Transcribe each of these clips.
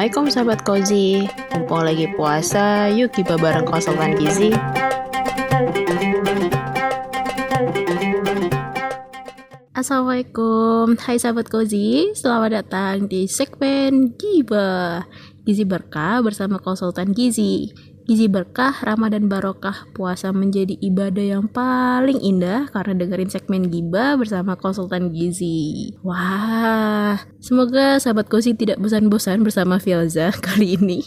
Assalamualaikum sahabat Kozi Mumpung lagi puasa, yuk kita bareng konsultan gizi. Assalamualaikum, hai sahabat Kozi Selamat datang di segmen Giba. Gizi Berkah bersama konsultan Gizi Gizi berkah, Ramadan barokah, puasa menjadi ibadah yang paling indah karena dengerin segmen Giba bersama konsultan gizi. Wah, semoga sahabat Kosi tidak bosan-bosan bersama Filza kali ini.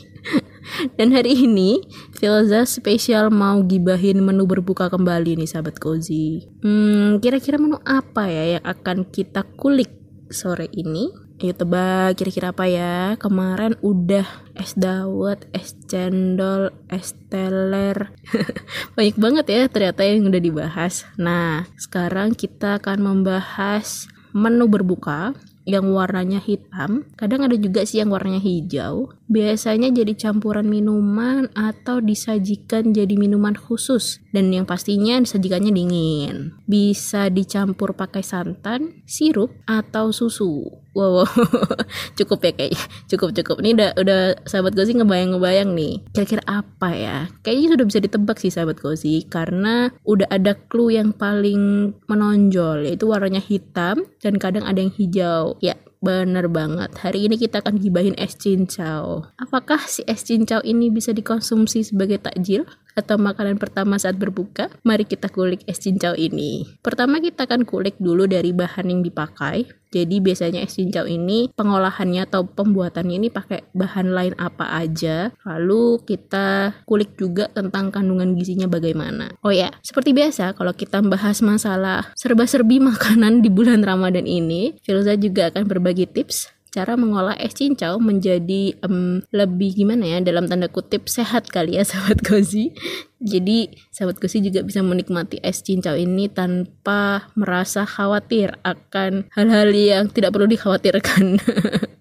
Dan hari ini Filza spesial mau gibahin menu berbuka kembali nih sahabat Kozi. Hmm, kira-kira menu apa ya yang akan kita kulik sore ini? Ayo tebak kira-kira apa ya? Kemarin udah es dawet, es cendol, es teler. Banyak banget ya ternyata yang udah dibahas. Nah, sekarang kita akan membahas menu berbuka yang warnanya hitam, kadang ada juga sih yang warnanya hijau. Biasanya jadi campuran minuman atau disajikan jadi minuman khusus. Dan yang pastinya disajikannya dingin. Bisa dicampur pakai santan, sirup atau susu. Wow, wow. cukup ya kayaknya. Cukup cukup. Ini udah udah sahabat gozi ngebayang ngebayang nih. Kira-kira apa ya? Kayaknya sudah bisa ditebak sih sahabat gozi karena udah ada clue yang paling menonjol yaitu warnanya hitam dan kadang ada yang hijau. Ya Bener banget. Hari ini kita akan gibahin es cincau. Apakah si es cincau ini bisa dikonsumsi sebagai takjil? Atau makanan pertama saat berbuka, mari kita kulik es cincau ini. Pertama kita akan kulik dulu dari bahan yang dipakai. Jadi biasanya es cincau ini pengolahannya atau pembuatannya ini pakai bahan lain apa aja. Lalu kita kulik juga tentang kandungan gizinya bagaimana. Oh ya, seperti biasa kalau kita bahas masalah serba-serbi makanan di bulan Ramadan ini, Filza juga akan berbagi tips cara mengolah es cincau menjadi um, lebih gimana ya dalam tanda kutip sehat kali ya sahabat gozi jadi sahabat gozi juga bisa menikmati es cincau ini tanpa merasa khawatir akan hal-hal yang tidak perlu dikhawatirkan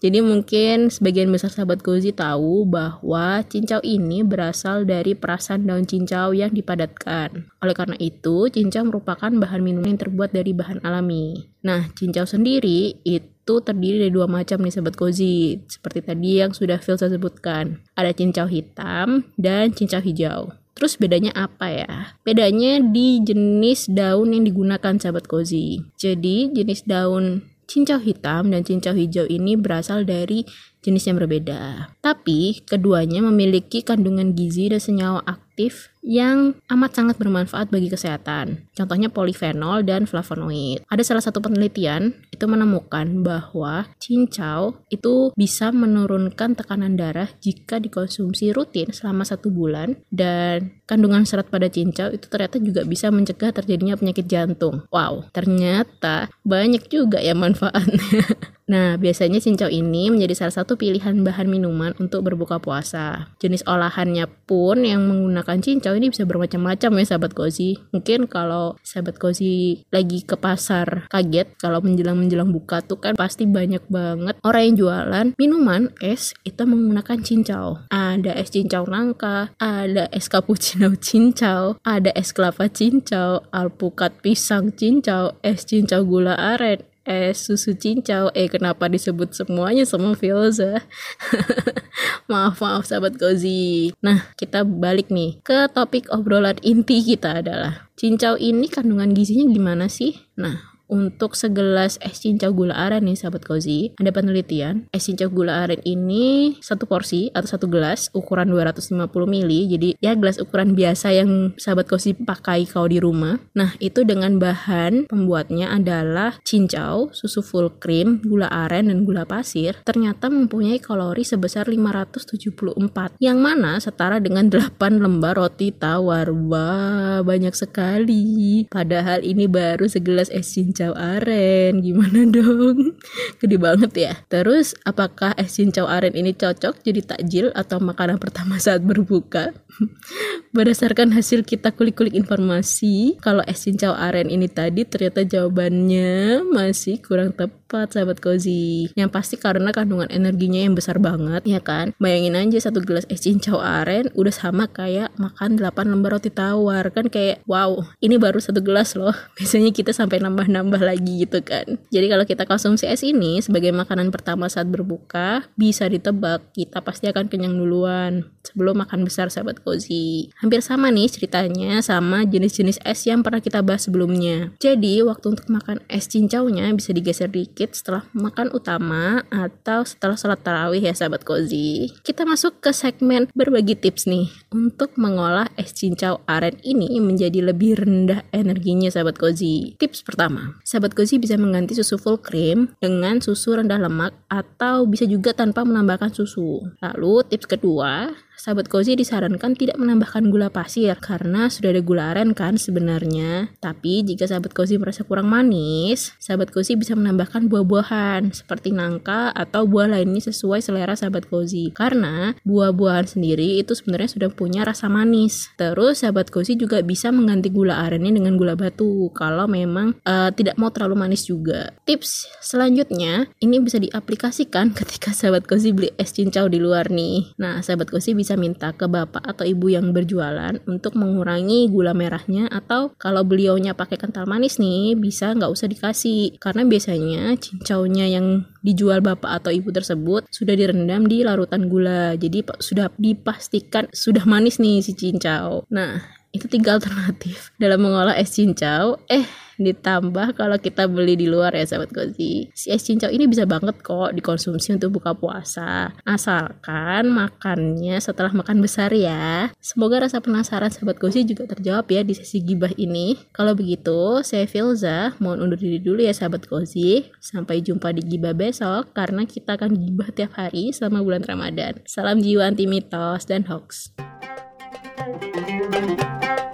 Jadi mungkin sebagian besar sahabat Gozi tahu bahwa cincau ini berasal dari perasan daun cincau yang dipadatkan. Oleh karena itu, cincau merupakan bahan minum yang terbuat dari bahan alami. Nah, cincau sendiri itu terdiri dari dua macam nih sahabat Gozi. Seperti tadi yang sudah Phil sebutkan. Ada cincau hitam dan cincau hijau. Terus bedanya apa ya? Bedanya di jenis daun yang digunakan sahabat Kozi. Jadi jenis daun cincau hitam dan cincau hijau ini berasal dari jenis yang berbeda. Tapi keduanya memiliki kandungan gizi dan senyawa aktif yang amat sangat bermanfaat bagi kesehatan. Contohnya polifenol dan flavonoid. Ada salah satu penelitian itu menemukan bahwa cincau itu bisa menurunkan tekanan darah jika dikonsumsi rutin selama satu bulan dan kandungan serat pada cincau itu ternyata juga bisa mencegah terjadinya penyakit jantung. Wow, ternyata banyak juga ya manfaatnya. Nah, biasanya cincau ini menjadi salah satu pilihan bahan minuman untuk berbuka puasa. Jenis olahannya pun yang menggunakan cincau ini bisa bermacam-macam ya sahabat Kozi. Mungkin kalau sahabat Kozi lagi ke pasar kaget kalau menjelang-menjelang buka tuh kan pasti banyak banget orang yang jualan minuman es itu menggunakan cincau. Ada es cincau nangka, ada es cappuccino cincau, ada es kelapa cincau, alpukat pisang cincau, es cincau gula aren, eh susu cincau. Eh kenapa disebut semuanya sama Filza? Maaf maaf sahabat Gozi. Nah kita balik nih ke topik obrolan inti kita adalah cincau ini kandungan gizinya gimana sih? Nah untuk segelas es cincau gula aren nih sahabat Kozi, ada penelitian es cincau gula aren ini satu porsi atau satu gelas ukuran 250 ml, jadi ya gelas ukuran biasa yang sahabat Kozi pakai kalau di rumah. Nah itu dengan bahan pembuatnya adalah cincau, susu full cream, gula aren dan gula pasir, ternyata mempunyai kalori sebesar 574, yang mana setara dengan 8 lembar roti tawar. Wah banyak sekali. Padahal ini baru segelas es cincau cincau aren. Gimana dong? Gede banget ya. Terus apakah es cincau aren ini cocok jadi takjil atau makanan pertama saat berbuka? Berdasarkan hasil kita kulik-kulik informasi kalau es cincau aren ini tadi ternyata jawabannya masih kurang tepat lipat sahabat cozy. Yang pasti karena kandungan energinya yang besar banget ya kan? Bayangin aja satu gelas es cincau aren udah sama kayak makan 8 lembar roti tawar kan? Kayak wow ini baru satu gelas loh. Biasanya kita sampai nambah-nambah lagi gitu kan. Jadi kalau kita konsumsi es ini sebagai makanan pertama saat berbuka bisa ditebak kita pasti akan kenyang duluan sebelum makan besar sahabat cozy. Hampir sama nih ceritanya sama jenis-jenis es yang pernah kita bahas sebelumnya. Jadi waktu untuk makan es cincaunya bisa digeser dikit setelah makan utama atau setelah sholat tarawih ya sahabat cozy. Kita masuk ke segmen berbagi tips nih untuk mengolah es cincau aren ini menjadi lebih rendah energinya sahabat cozy. Tips pertama, sahabat cozy bisa mengganti susu full cream dengan susu rendah lemak atau bisa juga tanpa menambahkan susu. Lalu tips kedua, sahabat cozy disarankan tidak menambahkan gula pasir karena sudah ada gula aren kan sebenarnya. Tapi jika sahabat cozy merasa kurang manis, sahabat cozy bisa menambahkan buah-buahan seperti nangka atau buah lainnya sesuai selera sahabat cozy. Karena buah-buahan sendiri itu sebenarnya sudah punya rasa manis. Terus sahabat cozy juga bisa mengganti gula arennya dengan gula batu kalau memang uh, tidak mau terlalu manis juga. Tips selanjutnya ini bisa diaplikasikan ketika sahabat cozy beli es cincau di luar nih. Nah, sahabat cozy bisa bisa minta ke bapak atau ibu yang berjualan untuk mengurangi gula merahnya atau kalau beliaunya pakai kental manis nih bisa nggak usah dikasih. Karena biasanya cincaunya yang dijual bapak atau ibu tersebut sudah direndam di larutan gula. Jadi sudah dipastikan sudah manis nih si cincau. Nah itu tiga alternatif dalam mengolah es cincau. Eh ditambah kalau kita beli di luar ya sahabat cozy si es cincau ini bisa banget kok dikonsumsi untuk buka puasa. Asalkan makannya setelah makan besar ya. Semoga rasa penasaran sahabat cozy juga terjawab ya di sesi gibah ini. Kalau begitu saya Filza mohon undur diri dulu ya sahabat cozy sampai jumpa di gibah besok karena kita akan gibah tiap hari selama bulan Ramadan. Salam jiwa anti mitos dan hoax. thank you